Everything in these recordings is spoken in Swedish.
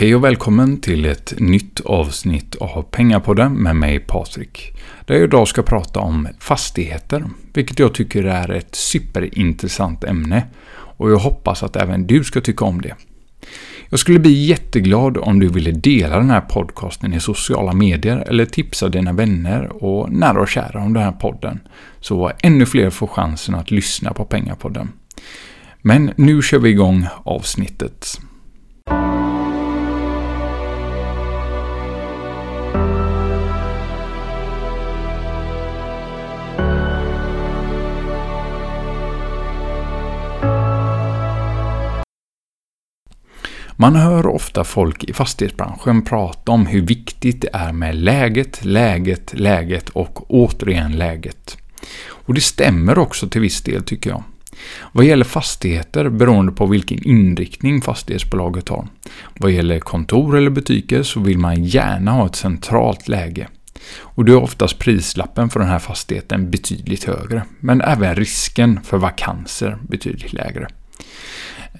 Hej och välkommen till ett nytt avsnitt av Pengapodden med mig Patrik. Där jag idag ska prata om fastigheter, vilket jag tycker är ett superintressant ämne. Och jag hoppas att även du ska tycka om det. Jag skulle bli jätteglad om du ville dela den här podcasten i sociala medier eller tipsa dina vänner och nära och kära om den här podden. Så ännu fler får chansen att lyssna på Pengapodden. Men nu kör vi igång avsnittet. Man hör ofta folk i fastighetsbranschen prata om hur viktigt det är med läget, läget, läget och återigen läget. Och det stämmer också till viss del tycker jag. Vad gäller fastigheter beroende på vilken inriktning fastighetsbolaget har. Vad gäller kontor eller butiker så vill man gärna ha ett centralt läge. Och då är oftast prislappen för den här fastigheten betydligt högre, men även risken för vakanser betydligt lägre.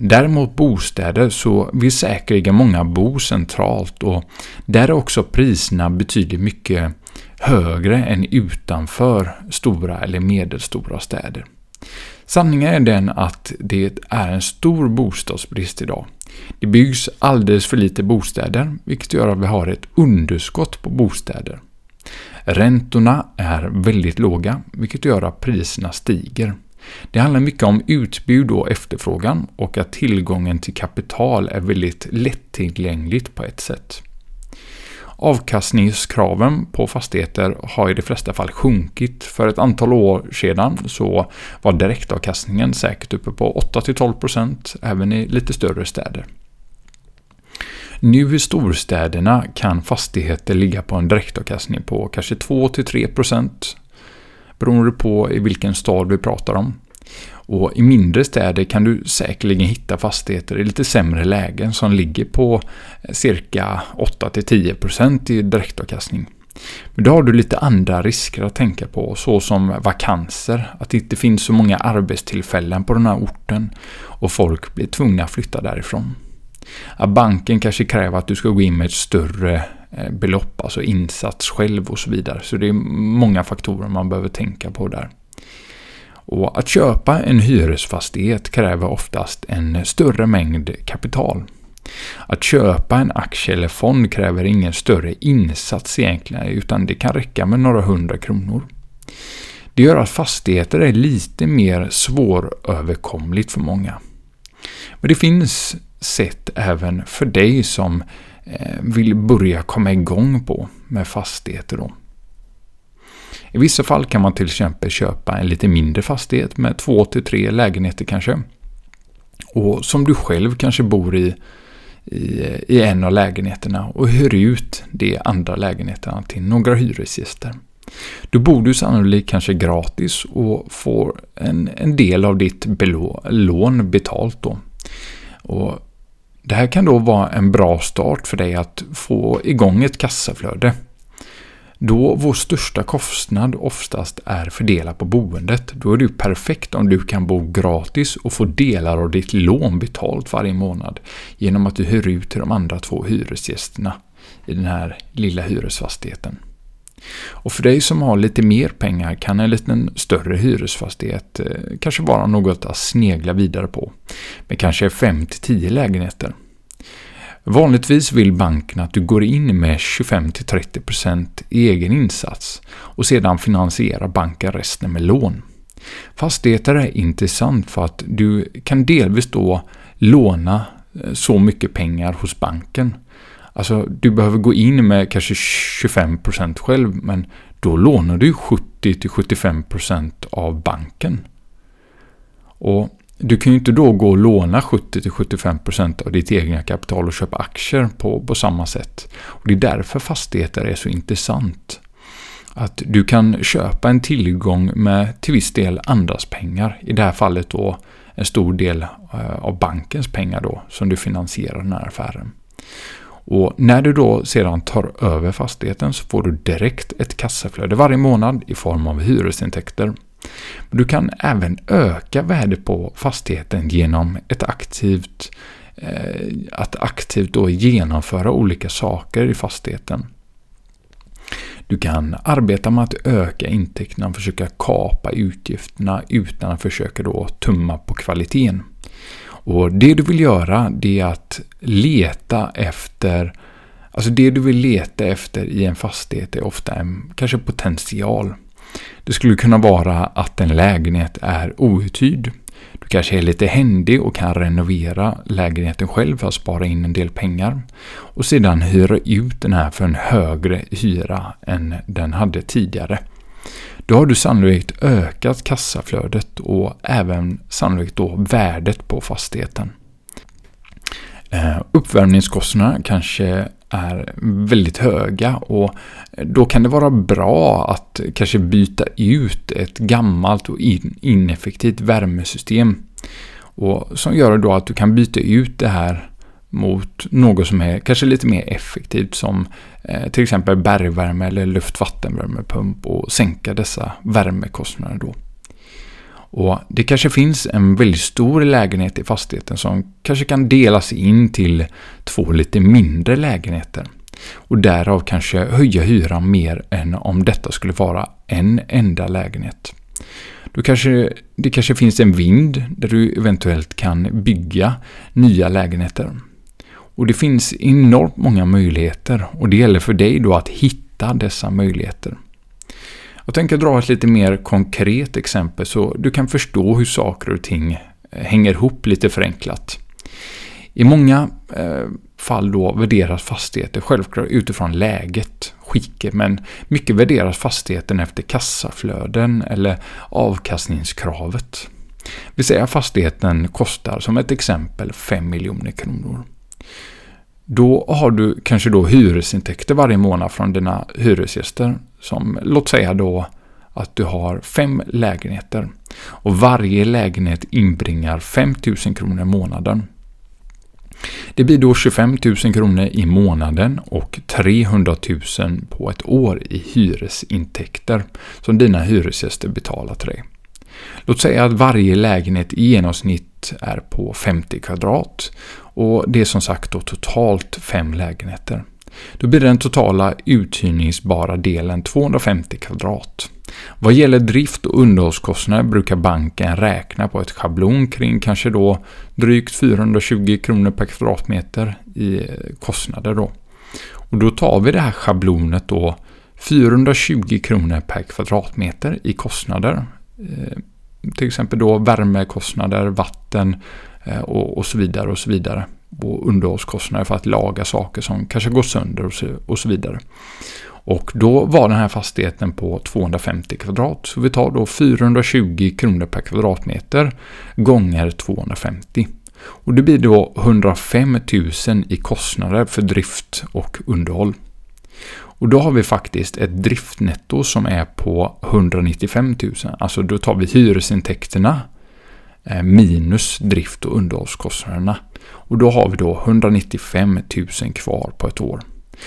Däremot bostäder så vill säkerligen många bo centralt och där är också priserna betydligt mycket högre än utanför stora eller medelstora städer. Sanningen är den att det är en stor bostadsbrist idag. Det byggs alldeles för lite bostäder, vilket gör att vi har ett underskott på bostäder. Räntorna är väldigt låga, vilket gör att priserna stiger. Det handlar mycket om utbud och efterfrågan och att tillgången till kapital är väldigt lättillgängligt på ett sätt. Avkastningskraven på fastigheter har i de flesta fall sjunkit. För ett antal år sedan så var direktavkastningen säkert uppe på 8-12% även i lite större städer. Nu i storstäderna kan fastigheter ligga på en direktavkastning på kanske 2-3% beroende på i vilken stad vi pratar om. Och I mindre städer kan du säkerligen hitta fastigheter i lite sämre lägen som ligger på cirka 8-10% i direktavkastning. Men då har du lite andra risker att tänka på, såsom vakanser, att det inte finns så många arbetstillfällen på den här orten och folk blir tvungna att flytta därifrån. Att banken kanske kräver att du ska gå in med ett större Eh, belopp, alltså insats själv och så vidare. Så det är många faktorer man behöver tänka på där. Och att köpa en hyresfastighet kräver oftast en större mängd kapital. Att köpa en aktie eller fond kräver ingen större insats egentligen, utan det kan räcka med några hundra kronor. Det gör att fastigheter är lite mer svåröverkomligt för många. Men det finns sätt även för dig som Eh, vill börja komma igång på med fastigheter. Då. I vissa fall kan man till exempel köpa en lite mindre fastighet med två till tre lägenheter kanske. Och som du själv kanske bor i, i, i en av lägenheterna och hyr ut de andra lägenheterna till några hyresgäster. Då bor du sannolikt kanske gratis och får en, en del av ditt belå, lån betalt då. Och det här kan då vara en bra start för dig att få igång ett kassaflöde. Då vår största kostnad oftast är fördelad på boendet, då är det perfekt om du kan bo gratis och få delar av ditt lån betalt varje månad genom att du hyr ut till de andra två hyresgästerna i den här lilla hyresfastigheten. Och för dig som har lite mer pengar kan en liten större hyresfastighet eh, kanske vara något att snegla vidare på. Med kanske 5-10 lägenheter. Vanligtvis vill banken att du går in med 25-30% egen insats och sedan finansierar banken resten med lån. Fastigheter är intressant för att du kan delvis då låna eh, så mycket pengar hos banken. Alltså, du behöver gå in med kanske 25% själv, men då lånar du 70-75% av banken. Och du kan ju inte då gå och låna 70-75% av ditt egna kapital och köpa aktier på, på samma sätt. Och Det är därför fastigheter är så intressant. Att du kan köpa en tillgång med till viss del andras pengar. I det här fallet då en stor del eh, av bankens pengar då som du finansierar den här affären. Och när du då sedan tar över fastigheten så får du direkt ett kassaflöde varje månad i form av hyresintäkter du kan även öka värdet på fastigheten genom ett aktivt eh, att aktivt då genomföra olika saker i fastigheten. Du kan arbeta med att öka intäkterna och försöka kapa utgifterna utan att försöka då tumma på kvaliteten. Och Det du vill göra det är att leta efter Alltså det du vill leta efter i en fastighet är ofta en kanske potential. Det skulle kunna vara att en lägenhet är outhyrd. Du kanske är lite händig och kan renovera lägenheten själv för att spara in en del pengar. Och sedan hyra ut den här för en högre hyra än den hade tidigare. Då har du sannolikt ökat kassaflödet och även sannolikt då värdet på fastigheten. Eh, uppvärmningskostnaderna kanske är väldigt höga och då kan det vara bra att kanske byta ut ett gammalt och ineffektivt värmesystem. Och som gör då att du kan byta ut det här mot något som är kanske lite mer effektivt som eh, till exempel bergvärme eller luftvattenvärmepump och sänka dessa värmekostnader då. Och Det kanske finns en väldigt stor lägenhet i fastigheten som kanske kan delas in till två lite mindre lägenheter. Och därav kanske höja hyran mer än om detta skulle vara en enda lägenhet. Då kanske, det kanske finns en vind där du eventuellt kan bygga nya lägenheter. Och det finns enormt många möjligheter och det gäller för dig då att hitta dessa möjligheter. Jag tänker dra ett lite mer konkret exempel så du kan förstå hur saker och ting eh, hänger ihop lite förenklat. I många eh, fall då värderas fastigheter självklart utifrån läget, skicket, men mycket värderas fastigheten efter kassaflöden eller avkastningskravet. Vi säger att fastigheten kostar som ett exempel 5 miljoner kronor. Då har du kanske då hyresintäkter varje månad från dina hyresgäster som, låt säga då att du har fem lägenheter och varje lägenhet inbringar 5 000 kronor i månaden. Det blir då 25 000 kronor i månaden och 300 000 på ett år i hyresintäkter som dina hyresgäster betalar till dig. Låt säga att varje lägenhet i genomsnitt är på 50 kvadrat och det är som sagt då totalt fem lägenheter. Då blir den totala uthyrningsbara delen 250 kvadrat. Vad gäller drift och underhållskostnader brukar banken räkna på ett schablon kring kanske då drygt 420 kronor per kvadratmeter i eh, kostnader då. Och då tar vi det här schablonet då 420 kronor per kvadratmeter i kostnader. Eh, till exempel då värmekostnader, vatten Eh, och, och så vidare och så vidare och underhållskostnader för att laga saker som kanske går sönder och så, och så vidare. Och då var den här fastigheten på 250 kvadrat. Så vi tar då 420 kronor per kvadratmeter gånger 250. Och det blir då 105 000 i kostnader för drift och underhåll. Och då har vi faktiskt ett driftnetto som är på 195 000. Alltså då tar vi hyresintäkterna Eh, minus drift och underhållskostnaderna. Och då har vi då 195 000 kvar på ett år.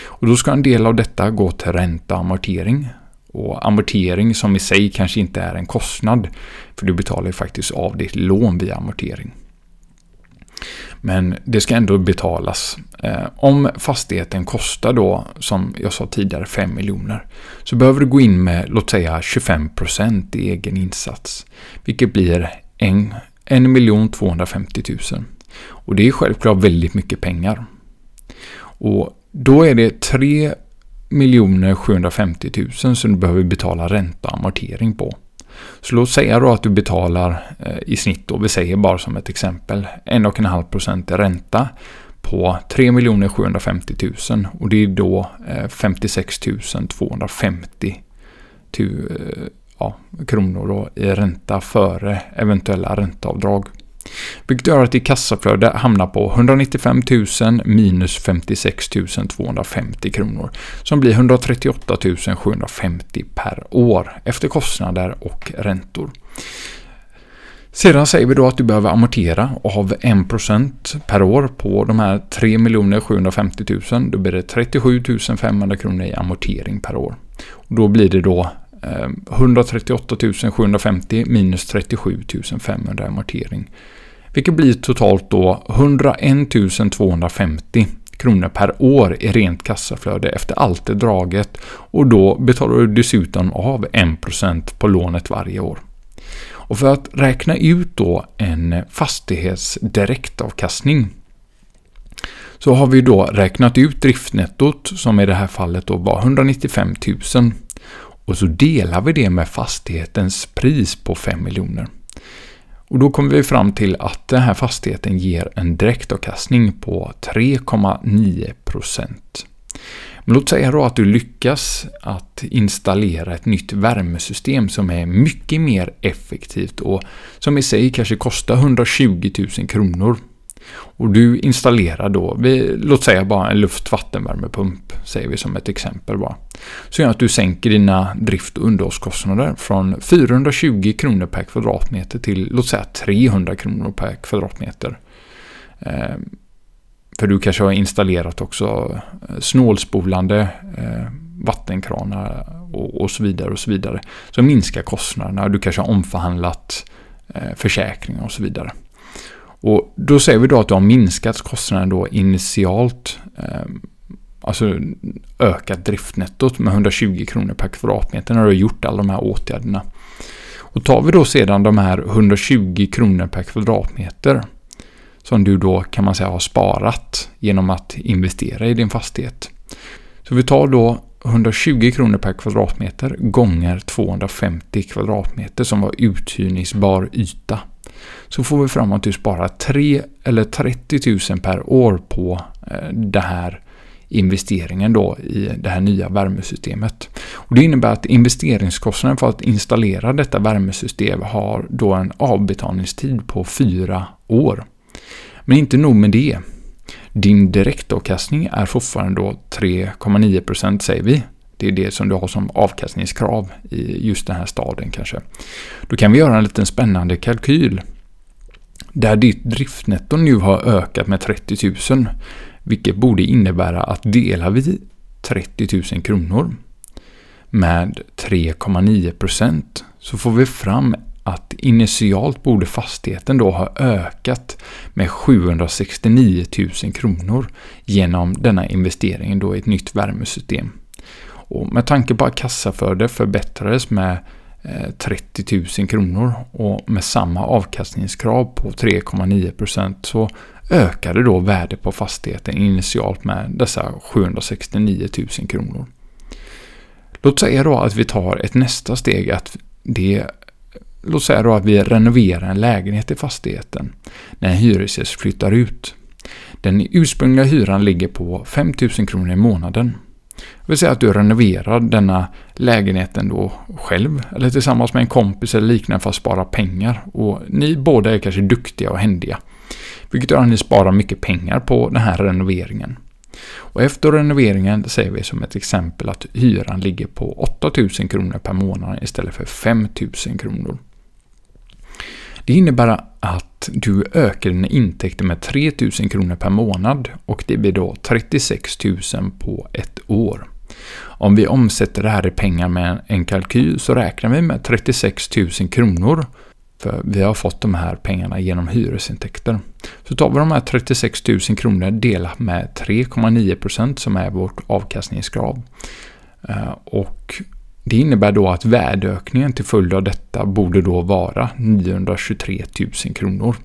Och då ska en del av detta gå till ränta och amortering. Och amortering som i sig kanske inte är en kostnad, för du betalar ju faktiskt av ditt lån via amortering. Men det ska ändå betalas. Eh, om fastigheten kostar då, som jag sa tidigare, 5 miljoner, så behöver du gå in med, låt säga 25% i egen insats, vilket blir 1 1 250 000. Och det är självklart väldigt mycket pengar. Och då är det 3 750 000 som du behöver betala ränta och amortering på. Så låt säga då att du betalar eh, i snitt, och vi säger bara som ett exempel, 1,5% ränta på 3 750 000 och det är då eh, 56 250 ja, kronor då i ränta före eventuella ränteavdrag. Vilket gör att ditt kassaflöde hamnar på 195 000 minus 56 250 kronor. Som blir 138 750 per år efter kostnader och räntor. Sedan säger vi då att du behöver amortera av 1% per år på de här 3 750 000. Då blir det 37 500 kronor i amortering per år. Och då blir det då Eh, 138 750 minus 37 500 amortering. Vilket blir totalt då 101 250 kronor per år i rent kassaflöde efter allt det draget. Och då betalar du dessutom av 1% på lånet varje år. Och för att räkna ut då en fastighets direktavkastning så har vi då räknat ut driftnettot som i det här fallet då var 195 000 och så delar vi det med fastighetens pris på 5 miljoner. Och då kommer vi fram till att den här fastigheten ger en direktavkastning på 3,9 Men låt säga då att du lyckas att installera ett nytt värmesystem som är mycket mer effektivt och som i sig kanske kostar 120 000 kronor och du installerar då, vi, låt säga bara en luft-vattenvärmepump, säger vi som ett exempel bara. Så gör att du sänker dina drift och underhållskostnader från 420 kronor per kvadratmeter till låt säga 300 kronor per kvadratmeter. Eh, för du kanske har installerat också eh, snålspolande eh, vattenkranar och, så vidare och så vidare. Så minskar kostnaderna. Du kanske har omförhandlat försäkringar och så vidare. Och då säger vi då att du har minskat kostnaden då initialt, eh, alltså ökat driftnettot med 120 kronor per kvadratmeter när du har gjort alla de här åtgärderna. Och tar vi då sedan de här 120 kronor per kvadratmeter som du då kan man säga har sparat genom att investera i din fastighet. Så vi tar då 120 kronor per kvadratmeter gånger 250 kvadratmeter som var uthyrningsbar yta så får vi fram att du sparar 3 eller 30 000 per år på eh, den här investeringen då i det här nya värmesystemet. Och det innebär att investeringskostnaden för att installera detta värmesystem har då en avbetalningstid på fyra år. Men inte nog med det. Din direktavkastning är fortfarande då 3,9% säger vi. Det är det som du har som avkastningskrav i just den här staden kanske. Då kan vi göra en liten spännande kalkyl där ditt driftnetto nu har ökat med 30 000, vilket borde innebära att delar vi 30 000 kronor med 3,9% så får vi fram att initialt borde fastigheten då ha ökat med 769 000 kronor genom denna investering då i ett nytt värmesystem. Och med tanke på att kassaflödet förbättrades med eh, 30 000 kronor och med samma avkastningskrav på 3,9% så ökade då värdet på fastigheten initialt med dessa 769 000 kronor. Låt säga då att vi tar ett nästa steg att det Låt säga då att vi renoverar en lägenhet i fastigheten när en hyresgäst flyttar ut. Den ursprungliga hyran ligger på 5 000 kronor i månaden det vill säga att du renoverar denna lägenheten då själv eller tillsammans med en kompis eller liknande för att spara pengar. Och ni båda är kanske duktiga och händiga. Vilket gör att ni sparar mycket pengar på den här renoveringen. Och efter renoveringen säger vi som ett exempel att hyran ligger på 8000 kronor per månad istället för 5000 kronor. Det innebär att du ökar dina intäkter med 3000 kronor per månad och det blir då 36 000 på ett år. Om vi omsätter det här i pengar med en kalkyl så räknar vi med 36 000 kronor för vi har fått de här pengarna genom hyresintäkter. Så tar vi de här 36 000 kronor delat med 3,9% som är vårt avkastningskrav. Eh, och det innebär då att värdeökningen till följd av detta borde då vara 923 000 kronor.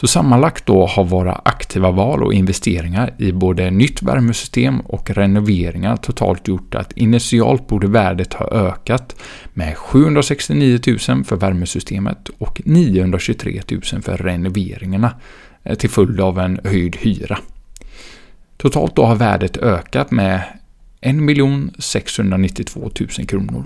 Så sammanlagt då har våra aktiva val och investeringar i både nytt värmesystem och renoveringar totalt gjort att initialt borde värdet ha ökat med 769 000 för värmesystemet och 923 000 för renoveringarna eh, till följd av en höjd hyra. Totalt då har värdet ökat med 1 692 000 kronor.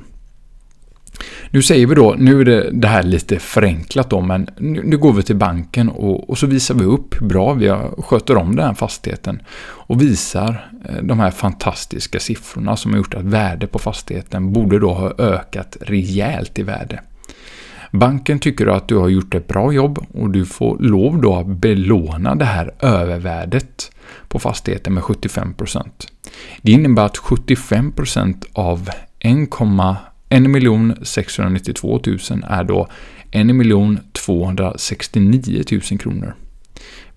Nu säger vi då, nu är det, det här lite förenklat då, men nu, nu går vi till banken och, och, så visar vi upp hur bra vi sköter om den här fastigheten och visar eh, de här fantastiska siffrorna som har gjort att värdet på fastigheten borde då ha ökat rejält i värde. Banken tycker att du har gjort ett bra jobb och du får lov då att belåna det här övervärdet på fastigheten med 75%. Det innebär att 75% av 1 692 000 är då 1 269 000 kronor.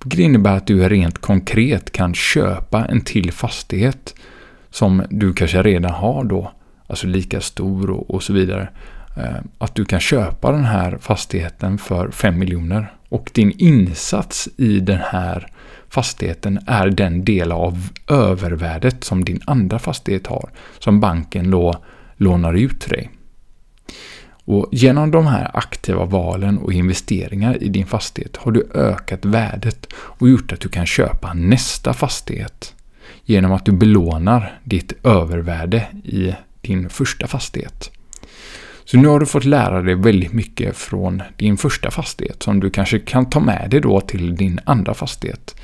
Vilket innebär att du rent konkret kan köpa en till fastighet som du kanske redan har då, alltså lika stor och, och så vidare. Eh, att du kan köpa den här fastigheten för 5 miljoner och din insats i den här fastigheten är den del av övervärdet som din andra fastighet har, som banken då lånar ut till dig. Och genom de här aktiva valen och investeringar i din fastighet har du ökat värdet och gjort att du kan köpa nästa fastighet genom att du belånar ditt övervärde i din första fastighet. Så nu har du fått lära dig väldigt mycket från din första fastighet som du kanske kan ta med dig då till din andra fastighet.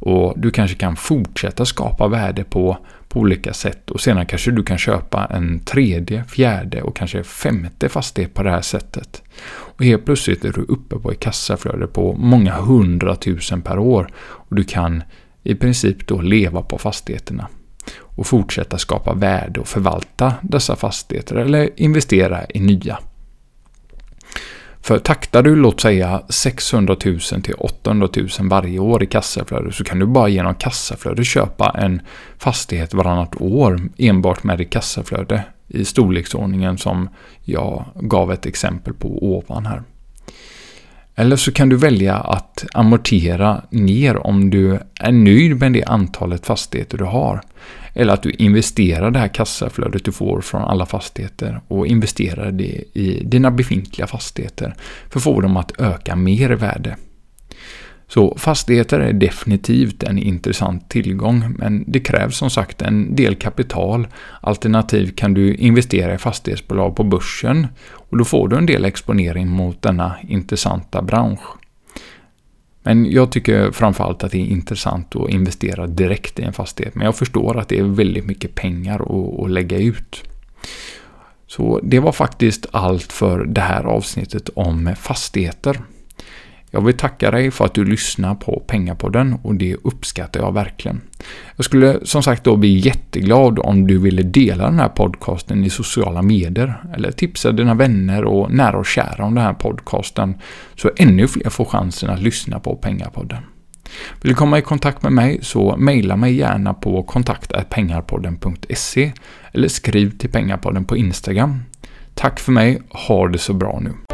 Och du kanske kan fortsätta skapa värde på, på olika sätt och senare kanske du kan köpa en tredje, fjärde och kanske femte fastighet på det här sättet. Och helt plötsligt är du uppe på ett kassaflöde på många hundratusen per år och du kan i princip då leva på fastigheterna och fortsätta skapa värde och förvalta dessa fastigheter eller investera i nya. För taktar du låt säga 600 000 till 800 000 varje år i kassaflöde så kan du bara genom kassaflöde köpa en fastighet varannat år enbart med ditt kassaflöde i storleksordningen som jag gav ett exempel på ovan här. Eller så kan du välja att amortera ner om du är nöjd med det antalet fastigheter du har. Eller att du investerar det här kassaflödet du får från alla fastigheter och investerar det i dina befintliga fastigheter för att få dem att öka mer i värde. Så fastigheter är definitivt en intressant tillgång, men det krävs som sagt en del kapital. Alternativt kan du investera i fastighetsbolag på börsen och då får du en del exponering mot denna intressanta bransch. Men jag tycker framförallt att det är intressant att investera direkt i en fastighet. Men jag förstår att det är väldigt mycket pengar att, lägga ut. Så det var faktiskt allt för det här avsnittet om fastigheter. Jag vill tacka dig för att du lyssnar på Pengapodden och det uppskattar jag verkligen. Jag skulle som sagt då bli jätteglad om du ville dela den här podcasten i sociala medier eller tipsa dina vänner och nära och kära om den här podcasten så ännu fler får chansen att lyssna på Pengapodden. Vill du komma i kontakt med mig så mejla mig gärna på kontakt.pengarpodden.se eller skriv till Pengapodden på Instagram. Tack för mig, ha det så bra nu.